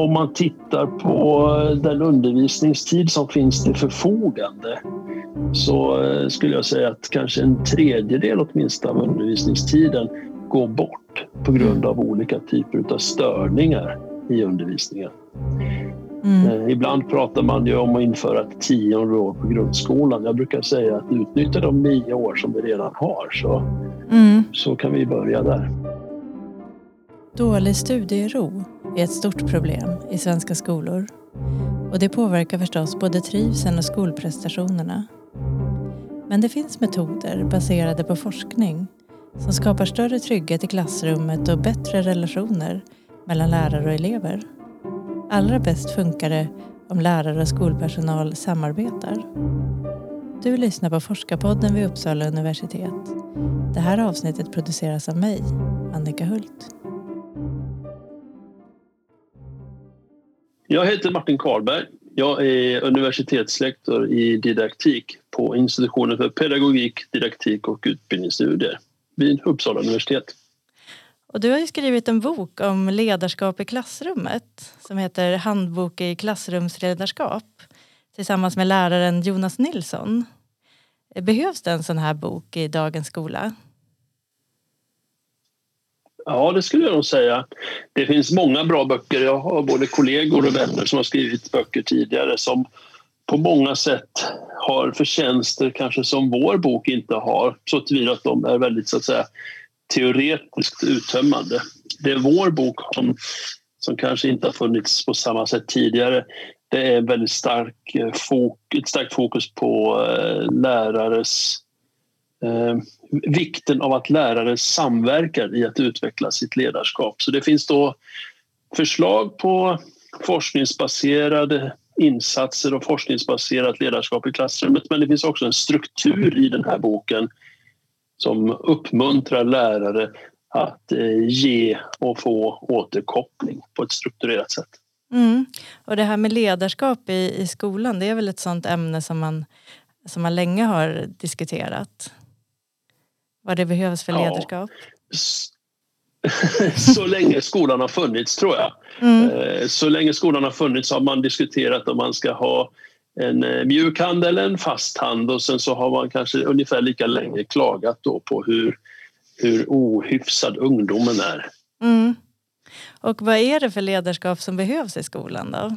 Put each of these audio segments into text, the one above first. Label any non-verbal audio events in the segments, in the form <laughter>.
om man tittar på den undervisningstid som finns till förfogande så eh, skulle jag säga att kanske en tredjedel åtminstone av undervisningstiden går bort på grund av olika typer av störningar i undervisningen. Mm. Eh, ibland pratar man ju om att införa ett tionde år på grundskolan. Jag brukar säga att utnyttja de nio år som vi redan har så, mm. så kan vi börja där. Dålig studiero är ett stort problem i svenska skolor och det påverkar förstås både trivseln och skolprestationerna. Men det finns metoder baserade på forskning som skapar större trygghet i klassrummet och bättre relationer mellan lärare och elever. Allra bäst funkar det om lärare och skolpersonal samarbetar. Du lyssnar på Forskarpodden vid Uppsala universitet. Det här avsnittet produceras av mig, Annika Hult. Jag heter Martin Karlberg. Jag är universitetslektor i didaktik på institutionen för pedagogik, didaktik och utbildningsstudier vid Uppsala universitet. Och du har ju skrivit en bok om ledarskap i klassrummet som heter Handbok i klassrumsledarskap tillsammans med läraren Jonas Nilsson. Behövs det en sån här bok i dagens skola? Ja, det skulle jag nog säga. Det finns många bra böcker. Jag har både kollegor och vänner som har skrivit böcker tidigare som på många sätt har förtjänster kanske som vår bok inte har så tillvida att de är väldigt så att säga teoretiskt uttömmande. Det är vår bok som, som kanske inte har funnits på samma sätt tidigare. Det är väldigt stark eh, fok, ett starkt fokus på eh, lärares eh, vikten av att lärare samverkar i att utveckla sitt ledarskap. Så det finns då förslag på forskningsbaserade insatser och forskningsbaserat ledarskap i klassrummet men det finns också en struktur i den här boken som uppmuntrar lärare att eh, ge och få återkoppling på ett strukturerat sätt. Mm. Och det här med ledarskap i, i skolan, det är väl ett sånt ämne som man, som man länge har diskuterat? Vad det behövs för ledarskap? Ja. <laughs> så länge skolan har funnits tror jag. Mm. Eh, så länge skolan har funnits har man diskuterat om man ska ha en eh, mjuk hand eller en fast hand och sen så har man kanske ungefär lika länge klagat då på hur, hur ohyfsad ungdomen är. Mm. Och vad är det för ledarskap som behövs i skolan då?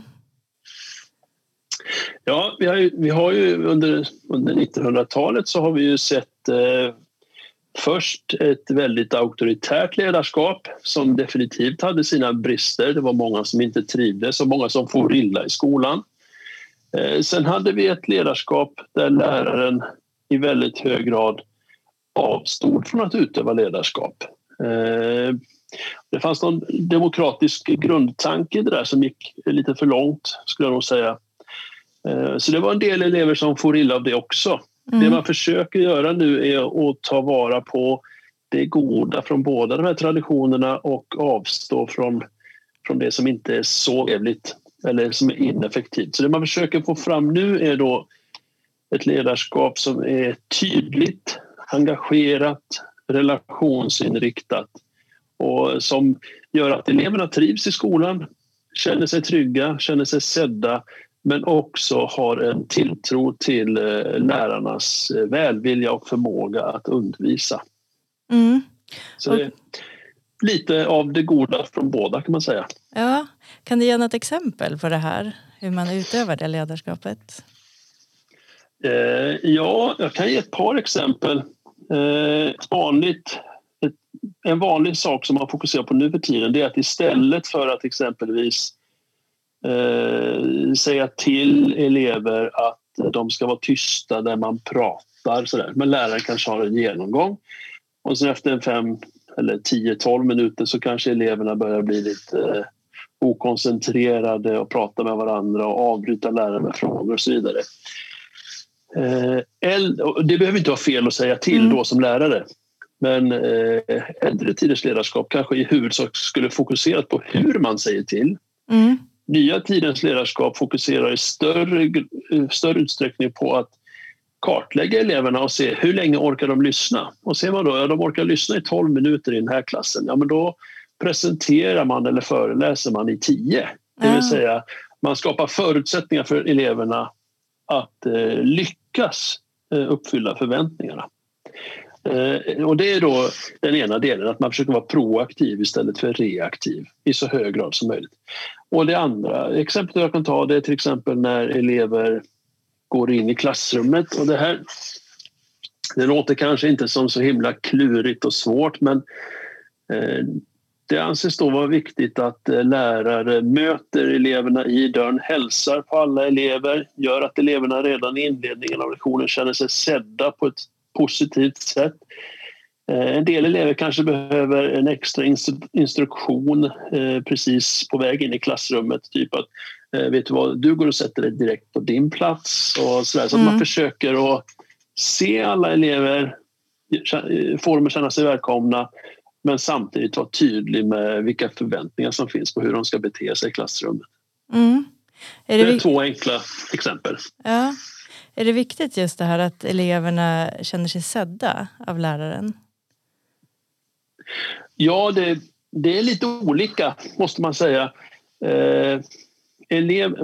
Ja, vi har ju, vi har ju under, under 1900-talet så har vi ju sett eh, Först ett väldigt auktoritärt ledarskap som definitivt hade sina brister. Det var många som inte trivdes och många som for illa i skolan. Eh, sen hade vi ett ledarskap där läraren i väldigt hög grad avstod från att utöva ledarskap. Eh, det fanns någon demokratisk grundtanke i det där som gick lite för långt, skulle jag nog säga. Eh, så det var en del elever som for illa av det också. Mm. Det man försöker göra nu är att ta vara på det goda från båda de här traditionerna och avstå från, från det som inte är så trevligt eller som är ineffektivt. Så det man försöker få fram nu är då ett ledarskap som är tydligt, engagerat, relationsinriktat och som gör att eleverna trivs i skolan, känner sig trygga, känner sig sedda men också har en tilltro till eh, lärarnas eh, välvilja och förmåga att undervisa. Mm. Så det är lite av det goda från båda kan man säga. Ja. Kan du ge något exempel på det här? Hur man utövar det ledarskapet? Eh, ja, jag kan ge ett par exempel. Eh, vanligt, ett, en vanlig sak som man fokuserar på nu för tiden det är att istället för att exempelvis eh, säga till elever att de ska vara tysta när man pratar. Sådär. Men läraren kanske har en genomgång och sen efter en fem eller 10-12 minuter så kanske eleverna börjar bli lite eh, okoncentrerade och prata med varandra och avbryta läraren med frågor och så vidare. Eh, det behöver inte vara fel att säga till mm. då som lärare. Men eh, äldre tiders ledarskap kanske i huvudsak skulle fokuserat på hur man säger till. Mm nya tidens ledarskap fokuserar i större, större utsträckning på att kartlägga eleverna och se hur länge orkar de lyssna. Och ser man då, ja de orkar lyssna i 12 minuter i den här klassen, ja men då presenterar man eller föreläser man i 10. Det vill säga, man skapar förutsättningar för eleverna att eh, lyckas eh, uppfylla förväntningarna. Eh, och det är då den ena delen, att man försöker vara proaktiv istället för reaktiv i så hög grad som möjligt. Och det andra exemplet jag kan ta det är till exempel när elever går in i klassrummet och det här det låter kanske inte som så himla klurigt och svårt men eh, det anses då vara viktigt att eh, lärare möter eleverna i dörren, hälsar på alla elever, gör att eleverna redan i inledningen av lektionen känner sig sedda på ett positivt sätt. Eh, en del elever kanske behöver en extra instruktion precis på väg in i klassrummet. Typ att vet du vad, du går och sätter dig direkt på din plats. Och så, där, så att man mm. försöker att se alla elever, få dem att känna sig välkomna men samtidigt vara tydlig med vilka förväntningar som finns på hur de ska bete sig i klassrummet. Mm. Är det, det är två enkla exempel. Ja. Är det viktigt just det här att eleverna känner sig sedda av läraren? Ja, det, det är lite olika måste man säga. Eh, elev,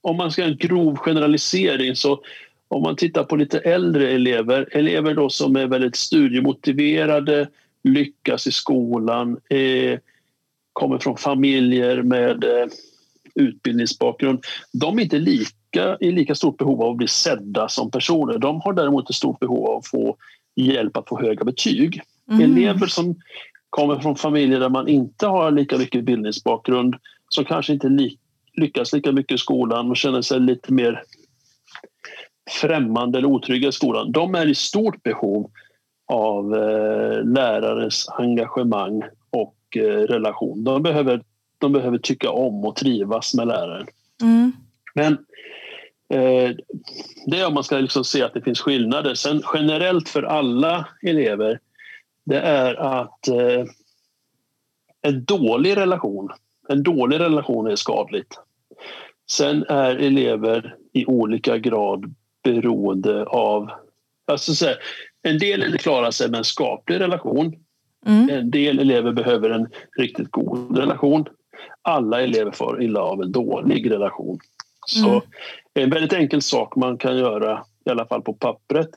om man ska göra en grov generalisering så om man tittar på lite äldre elever, elever då som är väldigt studiemotiverade, lyckas i skolan, eh, kommer från familjer med eh, utbildningsbakgrund. De är inte lika, i lika stort behov av att bli sedda som personer. De har däremot ett stort behov av att få hjälp att få höga betyg. Mm. Elever som kommer från familjer där man inte har lika mycket utbildningsbakgrund som kanske inte li lyckas lika mycket i skolan och känner sig lite mer främmande eller otrygga i skolan. De är i stort behov av eh, lärares engagemang och eh, relation. De behöver, de behöver tycka om och trivas med läraren. Mm. Men eh, det är om man ska liksom se att det finns skillnader. Sen generellt för alla elever det är att eh, en dålig relation, en dålig relation är skadligt. Sen är elever i olika grad beroende av... Alltså så här, en del klarar sig med en skaplig relation. Mm. En del elever behöver en riktigt god relation. Alla elever får illa av en dålig relation. Så mm. en väldigt enkel sak man kan göra, i alla fall på pappret,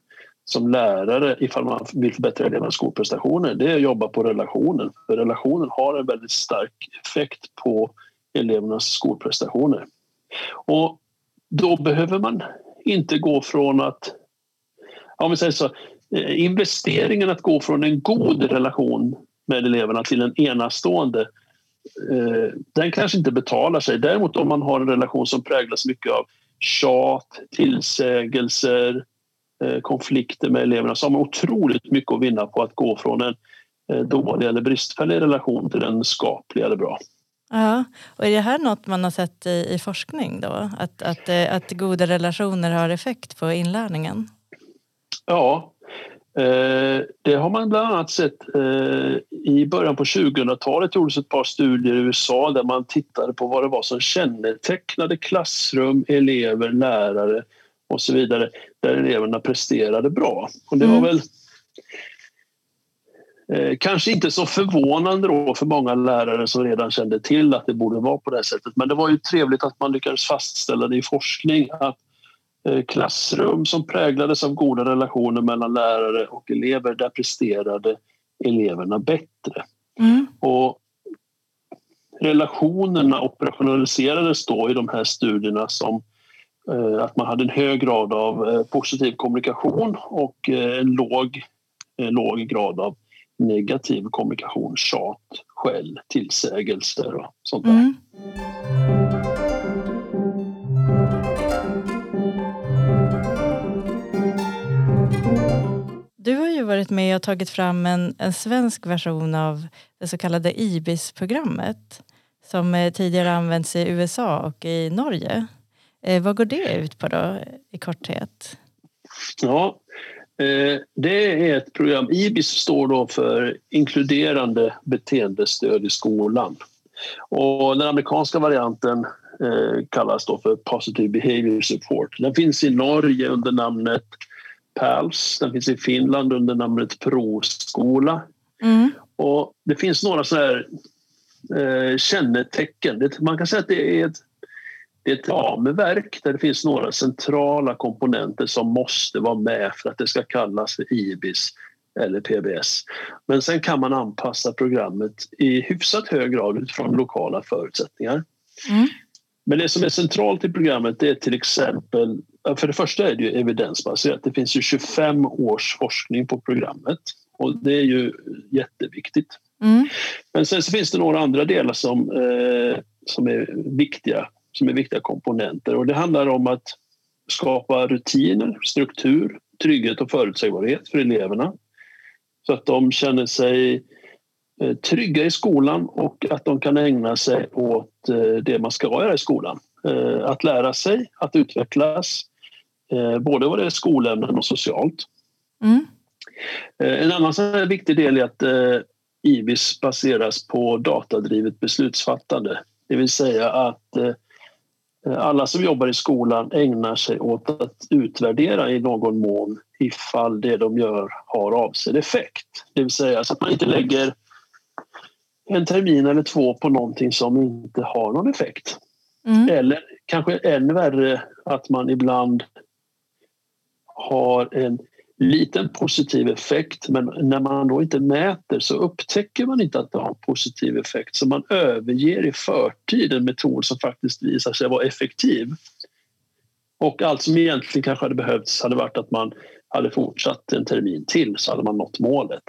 som lärare ifall man vill förbättra elevernas skolprestationer, det är att jobba på relationen. För relationen har en väldigt stark effekt på elevernas skolprestationer. Och då behöver man inte gå från att, om vi säger så, eh, investeringen att gå från en god relation med eleverna till en enastående eh, den kanske inte betalar sig. Däremot om man har en relation som präglas mycket av tjat, tillsägelser, konflikter med eleverna så har man otroligt mycket att vinna på att gå från en dålig eller bristfällig relation till en skaplig eller bra. Ja, och är det här något man har sett i, i forskning då? Att, att, eh, att goda relationer har effekt på inlärningen? Ja, eh, det har man bland annat sett eh, i början på 2000-talet gjordes ett par studier i USA där man tittade på vad det var som kännetecknade klassrum, elever, lärare och så vidare där eleverna presterade bra. Och det var mm. väl Eh, kanske inte så förvånande då för många lärare som redan kände till att det borde vara på det sättet. Men det var ju trevligt att man lyckades fastställa det i forskning att eh, klassrum som präglades av goda relationer mellan lärare och elever, där presterade eleverna bättre. Mm. Och relationerna operationaliserades då i de här studierna som Eh, att man hade en hög grad av eh, positiv kommunikation och eh, en låg, låg grad av negativ kommunikation, tjat, skäll, tillsägelser och sånt där. Mm. Du har ju varit med och tagit fram en, en svensk version av det så kallade IBIS-programmet som tidigare använts i USA och i Norge. Eh, vad går det ut på då i korthet? Ja, Eh, det är ett program, IBIS står då för inkluderande beteendestöd i skolan. Och den amerikanska varianten eh, kallas då för Positive Behavior Support. Den finns i Norge under namnet PALS, den finns i Finland under namnet Proskola. Mm. Och det finns några så här kännetecken. Man kan säga att det är ett, det är ett ramverk där det finns några centrala komponenter som måste vara med för att det ska kallas för IBIS eller PBS. Men sen kan man anpassa programmet i hyfsat hög grad utifrån lokala förutsättningar. Mm. Men det som är centralt i programmet är till exempel, för det första är det ju evidensbaserat. Det finns ju 25 års forskning på programmet och det är ju jätteviktigt. Mm. Men sen så finns det några andra delar som, eh, som, är viktiga, som är viktiga komponenter och det handlar om att skapa rutiner, struktur, trygghet och förutsägbarhet för eleverna så att de känner sig eh, trygga i skolan och att de kan ägna sig åt eh, det man ska göra i skolan. Eh, att lära sig, att utvecklas, både vad det är skolämnen och socialt. Mm. En annan viktig del är att IBIS baseras på datadrivet beslutsfattande. Det vill säga att alla som jobbar i skolan ägnar sig åt att utvärdera i någon mån ifall det de gör har avsedd effekt. Det vill säga så att man inte lägger en termin eller två på någonting som inte har någon effekt. Mm. Eller kanske än värre att man ibland har en liten positiv effekt men när man då inte mäter så upptäcker man inte att det har en positiv effekt så man överger i förtid en metod som faktiskt visar sig vara effektiv. Och allt som egentligen kanske hade behövts hade varit att man hade fortsatt en termin till så hade man nått målet.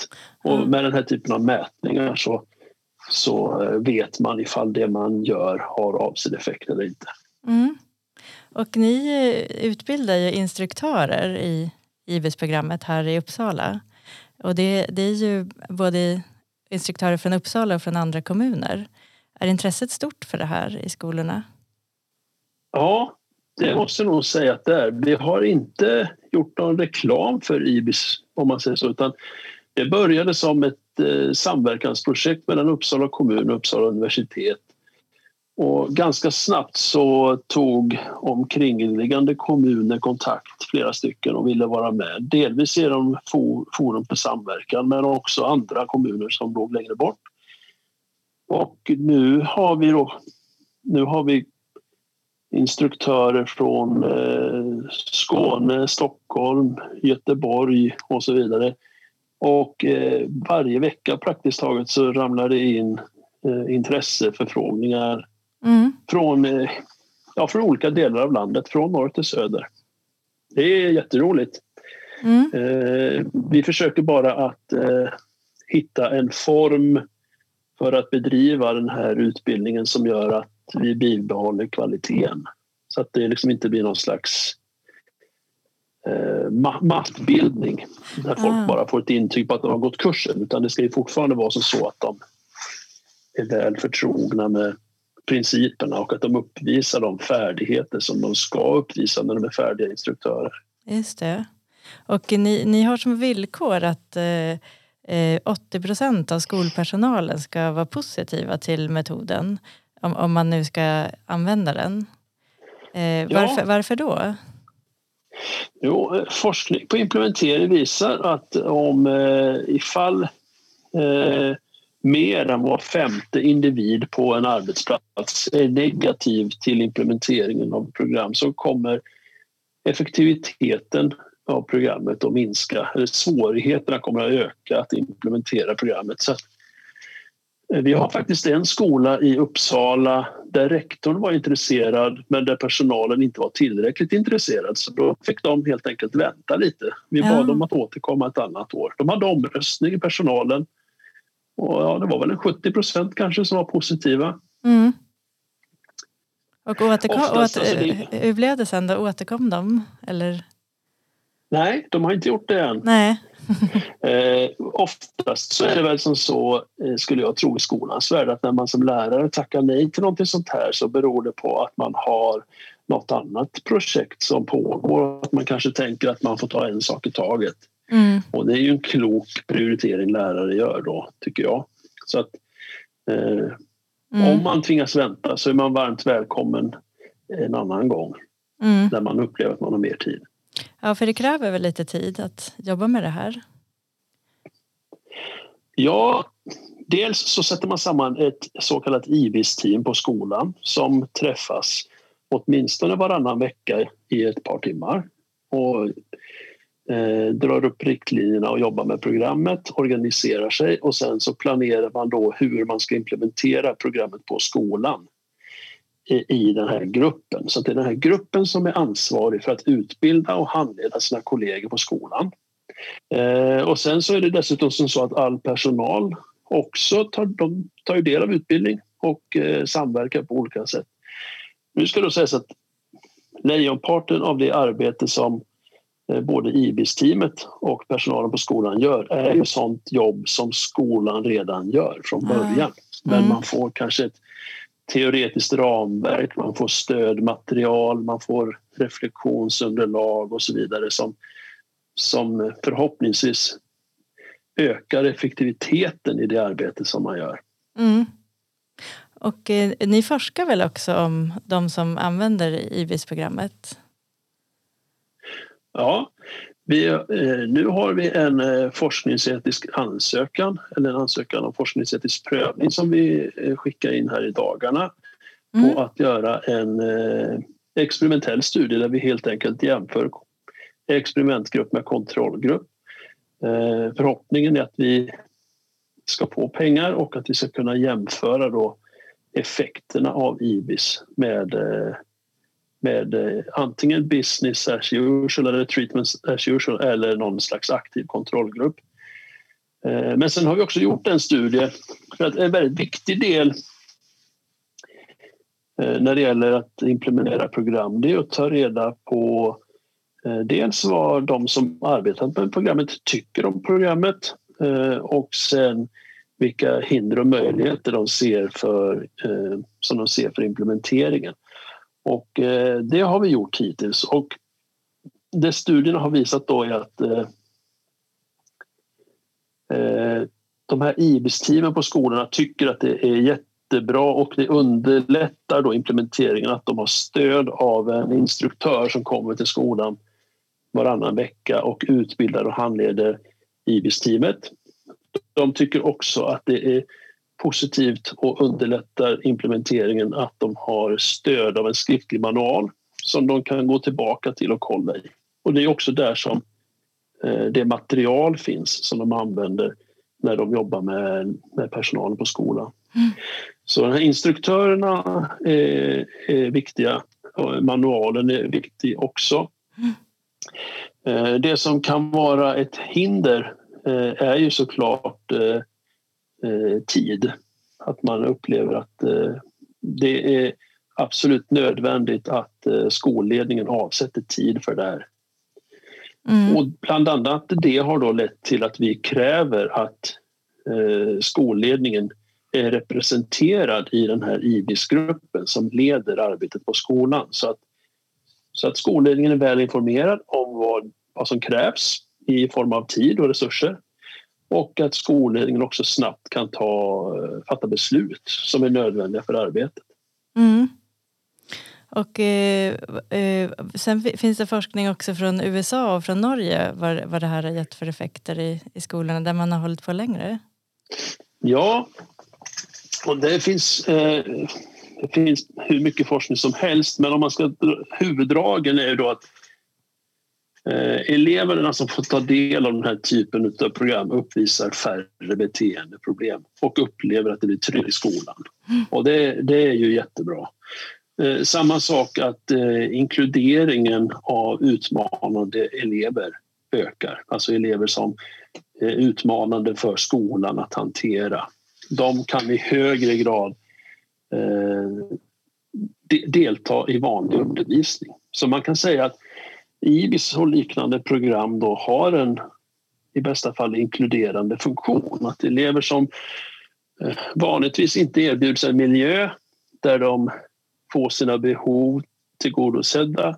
Och mm. med den här typen av mätningar så, så eh, vet man ifall det man gör har avsedd effekt eller inte. Mm. Och ni eh, utbildar ju instruktörer i IBIS-programmet här i Uppsala. Och det, det är ju både instruktörer från Uppsala och från andra kommuner. Är intresset stort för det här i skolorna? Ja, det måste jag nog säga att det är. Vi har inte gjort någon reklam för IBIS om man säger så utan det började som ett eh, samverkansprojekt mellan Uppsala kommun och Uppsala universitet. Och ganska snabbt så tog omkringliggande kommuner kontakt, flera stycken, och ville vara med. Delvis genom Forum för samverkan men också andra kommuner som låg längre bort. Och nu har vi, då, nu har vi instruktörer från eh, Skåne, Stockholm, Göteborg och så vidare. Och eh, varje vecka praktiskt taget så ramlar det in eh, intresseförfrågningar mm. från, eh, ja, från olika delar av landet, från norr till söder. Det är jätteroligt. Mm. Eh, vi försöker bara att eh, hitta en form för att bedriva den här utbildningen som gör att vi bibehåller kvaliteten. Så att det liksom inte blir någon slags eh, mattbildning där folk ah. bara får ett intyg på att de har gått kursen utan det ska ju fortfarande vara så att de är väl förtrogna med principerna och att de uppvisar de färdigheter som de ska uppvisa när de är färdiga instruktörer. Just det. Och ni, ni har som villkor att eh, 80 eh, procent av skolpersonalen ska vara positiva till metoden om, om man nu ska använda den. Eh, varför, ja. varför då? Jo, forskning på implementering visar att om eh, ifall eh, mer än var femte individ på en arbetsplats är negativ till implementeringen av program så kommer effektiviteten av programmet att minska. Eller svårigheterna kommer att öka att implementera programmet. Så Eh, vi har faktiskt en skola i Uppsala där rektorn var intresserad men där personalen inte var tillräckligt intresserad så då fick de helt enkelt vänta lite. Vi bad dem att återkomma ett annat år. De hade omröstning i personalen och ja, det var väl en 70 procent kanske som var positiva. Mm. Och återkom, åter, alltså det... hur blev det sen då? Återkom de? Eller? Nej, de har inte gjort det än. Nej. <laughs> eh, oftast så är det väl som så, eh, skulle jag tro, i skolans värld att när man som lärare tackar nej till något sånt här så beror det på att man har något annat projekt som pågår. Att man kanske tänker att man får ta en sak i taget. Mm. Och det är ju en klok prioritering lärare gör då, tycker jag. Så att eh, mm. om man tvingas vänta så är man varmt välkommen en annan gång mm. när man upplever att man har mer tid. Ja, för det kräver väl lite tid att jobba med det här? Ja, dels så sätter man samman ett så kallat IBIS-team på skolan som träffas åtminstone varannan vecka i ett par timmar och eh, drar upp riktlinjerna och jobbar med programmet, organiserar sig och sen så planerar man då hur man ska implementera programmet på skolan i, i den här gruppen. Så det är den här gruppen som är ansvarig för att utbilda och handleda sina kollegor på skolan. Eh, och sen så är det dessutom så att all personal också tar, de tar ju del av utbildning och eh, samverkar på olika sätt. Nu ska det sägas att lejonparten av det arbete som både IBIS-teamet och personalen på skolan gör är ju sånt jobb som skolan redan gör från början. Mm. Men man får kanske ett teoretiskt ramverk, man får stödmaterial, man får reflektionsunderlag och så vidare som, som förhoppningsvis ökar effektiviteten i det arbete som man gör. Mm. Och eh, ni forskar väl också om de som använder IBIS-programmet? Ja, vi, eh, nu har vi en eh, forskningsetisk ansökan eller en ansökan om forskningsetisk prövning som vi eh, skickar in här i dagarna mm. på att göra en experimentell studie där vi helt enkelt jämför experimentgrupp med kontrollgrupp. Förhoppningen är att vi ska få pengar och att vi ska kunna jämföra då effekterna av IBIS med, med eh, antingen business as usual eller treatment as usual eller någon slags aktiv kontrollgrupp. Eh, men sen har vi också gjort en studie för att en väldigt viktig del eh, när det gäller att implementera program det är att ta reda på dels vad de som arbetat med programmet tycker om programmet och sen vilka hinder och möjligheter de ser för, som de ser för implementeringen. Och eh, det har vi gjort hittills. Och det studierna har visat då är att eh, eh, de här IBIS-teamen på skolorna tycker att det är jättebra och det underlättar då implementeringen att de har stöd av en instruktör som kommer till skolan varannan vecka och utbildar och handleder IBIS-teamet. De tycker också att det är positivt och underlättar implementeringen att de har stöd av en skriftlig manual som de kan gå tillbaka till och kolla i. Och det är också där som eh, det material finns som de använder när de jobbar med, med personalen på skolan. Mm. Så de här instruktörerna är, är viktiga manualen är viktig också. Mm. Eh, det som kan vara ett hinder Eh, är ju såklart eh, eh, tid. Att man upplever att det är absolut nödvändigt att skolledningen avsätter tid för det här. Mm. Och bland annat det har då lett till att vi kräver att skolledningen är representerad i den här IBIS-gruppen som leder arbetet på skolan så att, så att skolledningen är väl informerad om vad, vad som krävs i form av tid och resurser och att skolledningen också snabbt kan ta, eh, fatta beslut som är nödvändiga för arbetet. Mm. Och eh, eh, sen finns det forskning också från USA och från Norge vad, vad det här har gett för effekter i, i skolorna där man har hållit på längre. Ja, och det finns, eh, det finns hur mycket forskning som helst men om man ska huvuddragen är då att Eh, eleverna som får ta del av den här typen av program uppvisar färre beteendeproblem och upplever att det blir tryggt i skolan. Mm. Och det, det är ju jättebra. Eh, samma sak att eh, inkluderingen av utmanande elever ökar. Alltså elever som är utmanande för skolan att hantera. De kan i högre grad de, delta i vanlig undervisning. Så man kan säga att IBIS och liknande program då har en i bästa fall inkluderande funktion. Att elever som eh, vanligtvis inte erbjuds en miljö där de får sina behov tillgodosedda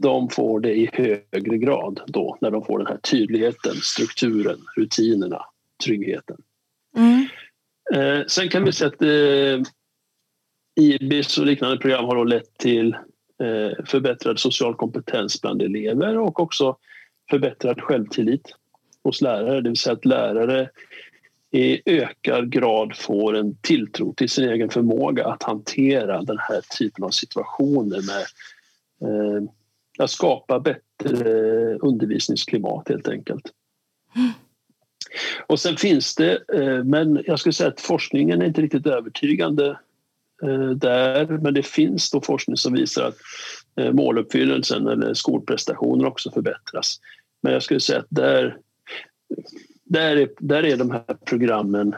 de får det i högre grad då när de får den här tydligheten, strukturen, rutinerna, tryggheten. Mm. Eh, sen kan vi säga att eh, IBIS och liknande program har då lett till förbättrad social kompetens bland elever och också förbättrad självtillit hos lärare. Det vill säga att lärare i ökad grad får en tilltro till sin egen förmåga att hantera den här typen av situationer med eh, att skapa bättre undervisningsklimat helt enkelt. Mm. Och sen finns det, eh, men jag skulle säga att forskningen är inte riktigt övertygande eh, där, men det finns då forskning som visar att eh, måluppfyllelsen eller skolprestationer också förbättras. Men jag skulle säga att där, där, är, där är de här programmen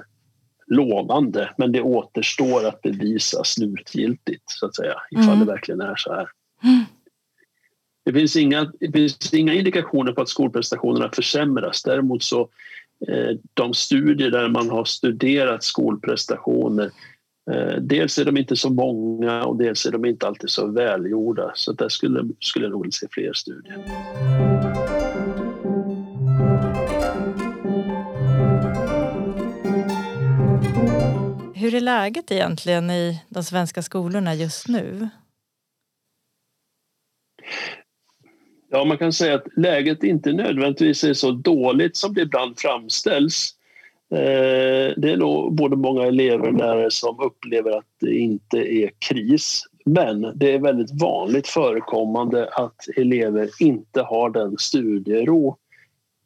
lovande men det återstår att bevisa slutgiltigt så att säga ifall mm. det verkligen är så här. Mm. Det finns, inga, det finns inga indikationer på att skolprestationerna försämras. Däremot så eh, de studier där man har studerat skolprestationer eh, Dels är de inte så många och dels är de inte alltid så välgjorda. Så där skulle, skulle jag nog vilja se fler studier. Hur är läget egentligen i de svenska skolorna just nu? Ja, man kan säga att läget inte nödvändigtvis är så dåligt som det ibland framställs. Eh, det är nog både många elever och lärare som upplever att det inte är kris. Men det är väldigt vanligt förekommande att elever inte har den studiero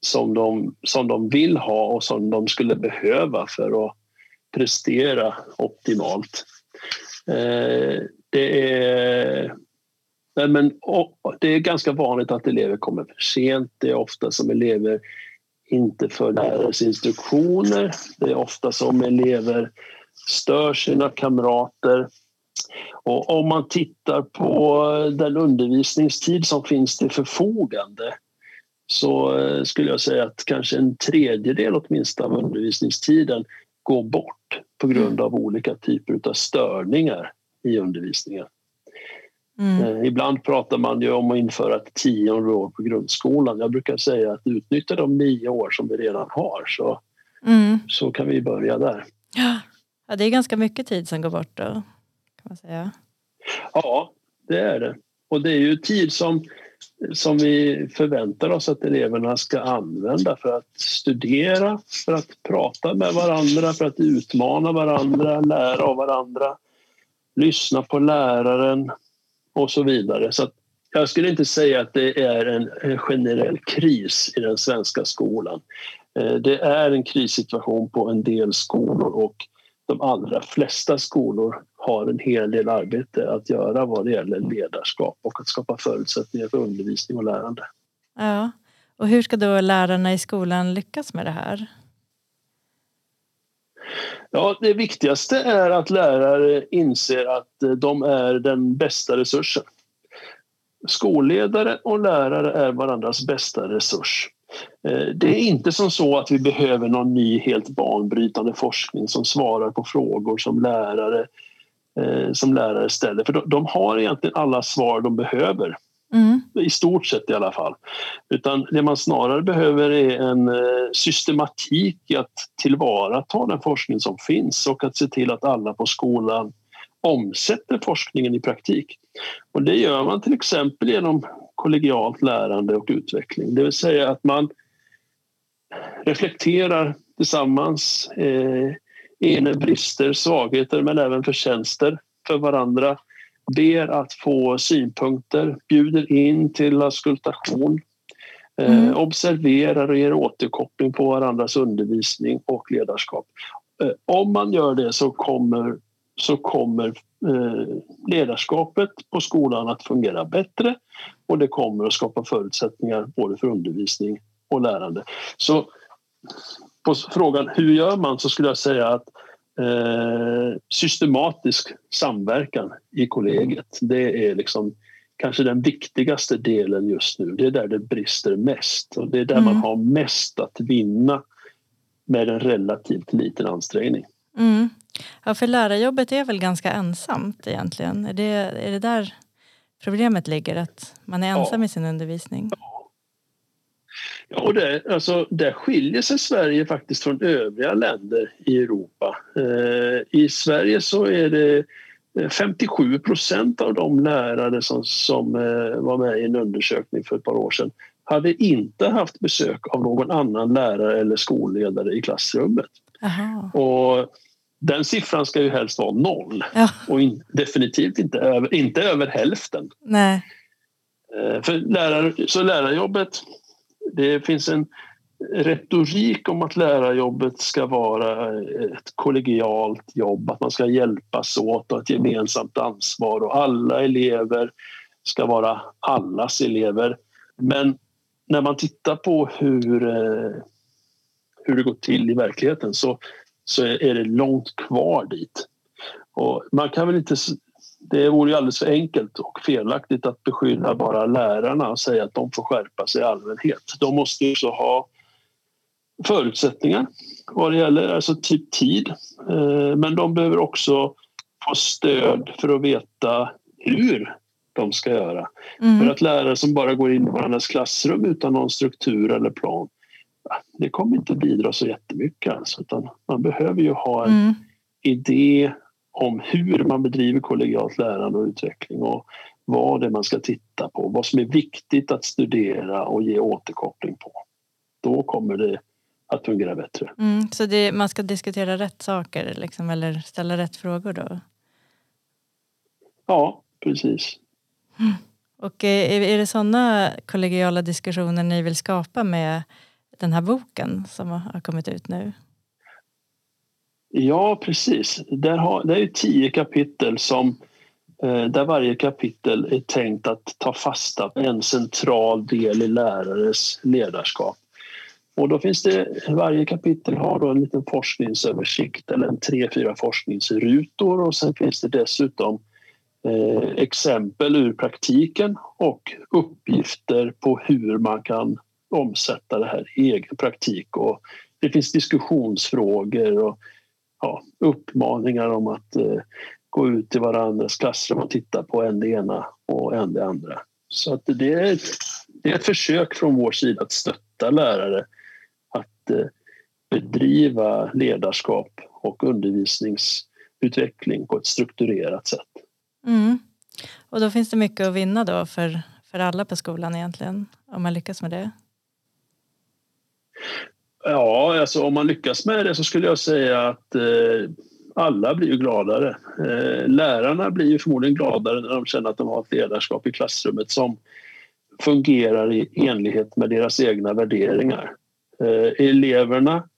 som de, som de vill ha och som de skulle behöva för att prestera optimalt. Eh, det är men, det är ganska vanligt att elever kommer för sent. Det är ofta som elever inte följer lärares instruktioner. Det är ofta som elever stör sina kamrater. Och om man tittar på den undervisningstid som finns till förfogande så eh, skulle jag säga att kanske en tredjedel åtminstone av undervisningstiden går bort på grund av olika typer av störningar i undervisningen. Mm. Eh, ibland pratar man ju om att införa ett tionde år på grundskolan. Jag brukar säga att utnyttja de nio år som vi redan har så, mm. så kan vi börja där. Ja, det är ganska mycket tid som går bort då, kan man säga. Ja, det är det. Och det är ju tid som, som vi förväntar oss att eleverna ska använda för att studera, för att prata med varandra, för att utmana varandra, lära av varandra, lyssna på läraren, och så vidare. Så jag skulle inte säga att det är en, en generell kris i den svenska skolan. Eh, det är en krissituation på en del skolor och de allra flesta skolor har en hel del arbete att göra vad det gäller ledarskap och att skapa förutsättningar för undervisning och lärande. Ja, och hur ska då lärarna i skolan lyckas med det här? Ja, det viktigaste är att lärare inser att eh, de är den bästa resursen. Skolledare och lärare är varandras bästa resurs. Eh, det är inte som så att vi behöver någon ny helt banbrytande forskning som svarar på frågor som lärare, eh, som lärare ställer. För de har egentligen alla svar de behöver. Mm. I stort sett i alla fall. Utan det man snarare behöver är en eh, systematik i att tillvarata den forskning som finns och att se till att alla på skolan omsätter forskningen i praktik. Och det gör man till exempel genom kollegialt lärande och utveckling. Det vill säga att man reflekterar tillsammans eh, brister, svagheter men även förtjänster för varandra ber att få synpunkter, bjuder in till auskultation eh, mm. observerar och ger återkoppling på varandras undervisning och ledarskap. Eh, om man gör det så kommer, så kommer eh, ledarskapet på skolan att fungera bättre och det kommer att skapa förutsättningar både för undervisning och lärande. Så på frågan hur gör man så skulle jag säga att eh, systematisk samverkan i kollegiet. Det är liksom kanske den viktigaste delen just nu. Det är där det brister mest och det är där mm. man har mest att vinna med en relativt liten ansträngning. Mm. Ja, för lärarjobbet är väl ganska ensamt egentligen? Är det, är det där problemet ligger? Att man är ensam ja. i sin undervisning? Ja. Och det, alltså, där skiljer sig Sverige faktiskt från övriga länder i Europa. Eh, I Sverige så är det 57 procent av de lärare som, som eh, var med i en undersökning för ett par år sedan hade inte haft besök av någon annan lärare eller skolledare i klassrummet. Aha. Och den siffran ska ju helst vara noll Ja, och in, definitivt inte över, inte över hälften. nej. Eh, För lärare, så lärarjobbet, det finns en retorik om att lärarjobbet ska vara ett kollegialt jobb, att man ska hjälpas åt och ett gemensamt ansvar och alla elever ska vara allas elever. Men när man tittar på hur, eh, hur det går till i verkligheten så, så är det långt kvar dit. Och man kan väl inte det vore ju alldeles för enkelt och felaktigt att beskylla bara lärarna och säga att de får skärpa sig i allmänhet. De måste ju också ha förutsättningar vad det gäller, alltså typ tid. Eh, Men de behöver också få stöd för att veta hur de ska göra. För Mm. att lärare som bara går in i varandras klassrum utan någon struktur eller plan, det kommer inte bidra så jättemycket. Alltså, utan man behöver ju ha en Mm. idé om hur man bedriver kollegialt lärande och utveckling och vad det är man ska titta på, vad som är viktigt att studera och ge återkoppling på. Då kommer det att fungera bättre. Mm. Så det, man ska diskutera rätt saker liksom, eller ställa rätt frågor då? Ja, precis. Och eh, är, det sådana kollegiala diskussioner ni vill skapa med den här boken som har kommit ut nu? Ja, precis. Där har, det är ju tio kapitel som eh, där varje kapitel är tänkt att ta fasta på en central del i lärares ledarskap. Och då finns det, varje kapitel har då en liten forskningsöversikt eller en tre, fyra forskningsrutor och sen finns det dessutom eh, exempel ur praktiken och uppgifter på hur man kan omsätta det här i egen praktik. Och det finns diskussionsfrågor och ja, uppmaningar om att eh, gå ut i varandras klassrum och titta på en det ena och en det andra. Så att det, är ett, det är ett försök från vår sida att stötta lärare att eh, bedriva ledarskap och undervisningsutveckling på ett strukturerat sätt. Mm. Och då finns det mycket att vinna då för, för alla på skolan egentligen, om man lyckas med det. Ja, alltså om man lyckas med det så skulle jag säga att eh, alla blir ju gladare. Eh, lärarna blir ju förmodligen gladare när de känner att de har ett ledarskap i klassrummet som fungerar i enlighet med deras egna värderingar. Eh, eleverna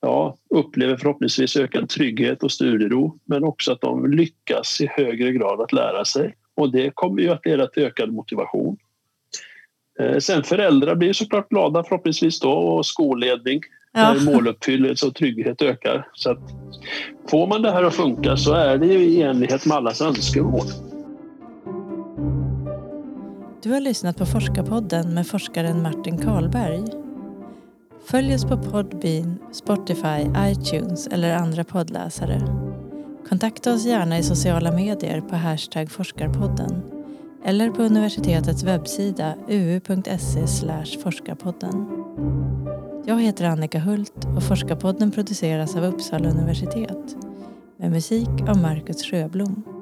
ja, upplever förhoppningsvis ökad trygghet och studiero men också att de lyckas i högre grad att lära sig. Och det kommer ju att leda till ökad motivation. Eh, Sen föräldrar blir såklart glada förhoppningsvis då och skolledning Ja. där måluppfyllelse och trygghet ökar. Så att får man det här att funka så är det ju i enlighet med allas önskemål. Du har lyssnat på Forskarpodden med forskaren Martin Karlberg. Följ oss på Podbean, Spotify, iTunes eller andra poddläsare. Kontakta oss gärna i sociala medier på hashtag forskarpodden eller på universitetets webbsida uu.se forskarpodden. Jag heter Annika Hult och Forskarpodden produceras av Uppsala universitet med musik av Marcus Sjöblom.